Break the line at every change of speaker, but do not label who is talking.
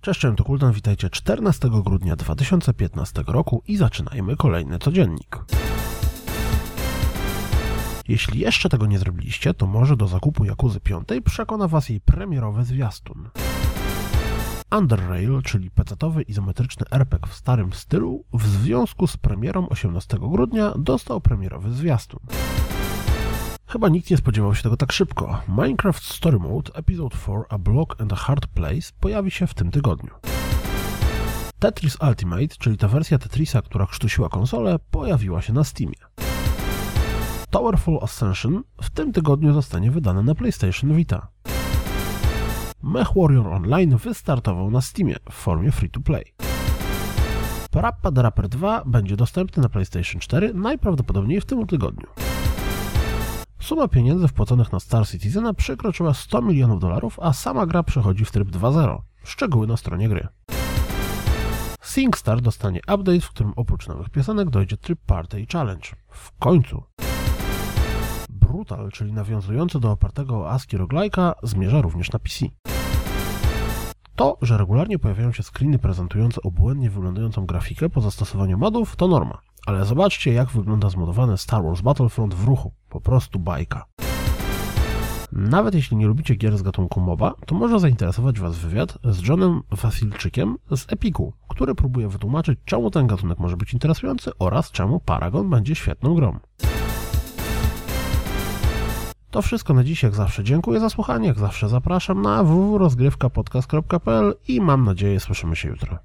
Cześć, to Kuldan, witajcie 14 grudnia 2015 roku i zaczynajmy kolejny codziennik. Jeśli jeszcze tego nie zrobiliście, to może do zakupu Jakuzy 5 przekona Was jej premierowy zwiastun. Underrail, czyli pecetowy izometryczny RPG w starym stylu, w związku z premierą 18 grudnia dostał premierowy zwiastun. Chyba nikt nie spodziewał się tego tak szybko. Minecraft Story Mode Episode 4 A Block and a Hard Place pojawi się w tym tygodniu. Tetris Ultimate, czyli ta wersja Tetrisa, która krztusiła konsolę, pojawiła się na Steamie. Towerfall Ascension w tym tygodniu zostanie wydane na PlayStation Vita. Mech Warrior Online wystartował na Steamie w formie free-to-play. Parappa the Rapper 2 będzie dostępny na PlayStation 4 najprawdopodobniej w tym tygodniu. Suma pieniędzy wpłaconych na Star Citizena przekroczyła 100 milionów dolarów, a sama gra przechodzi w tryb 2.0. Szczegóły na stronie gry. SingStar dostanie update, w którym oprócz nowych piosenek dojdzie tryb Party Challenge. W końcu. Brutal, czyli nawiązujący do opartego o ASCII roguelike'a, zmierza również na PC. To, że regularnie pojawiają się screeny prezentujące obłędnie wyglądającą grafikę po zastosowaniu modów, to norma. Ale zobaczcie, jak wygląda zmodowany Star Wars Battlefront w ruchu. Po prostu bajka. Nawet jeśli nie lubicie gier z gatunku MOBA, to może zainteresować Was wywiad z Johnem Wasilczykiem z Epiku, który próbuje wytłumaczyć, czemu ten gatunek może być interesujący oraz czemu Paragon będzie świetną grą. To wszystko na dziś, jak zawsze dziękuję za słuchanie, jak zawsze zapraszam na www.rozgrywkapodcast.pl i mam nadzieję słyszymy się jutro.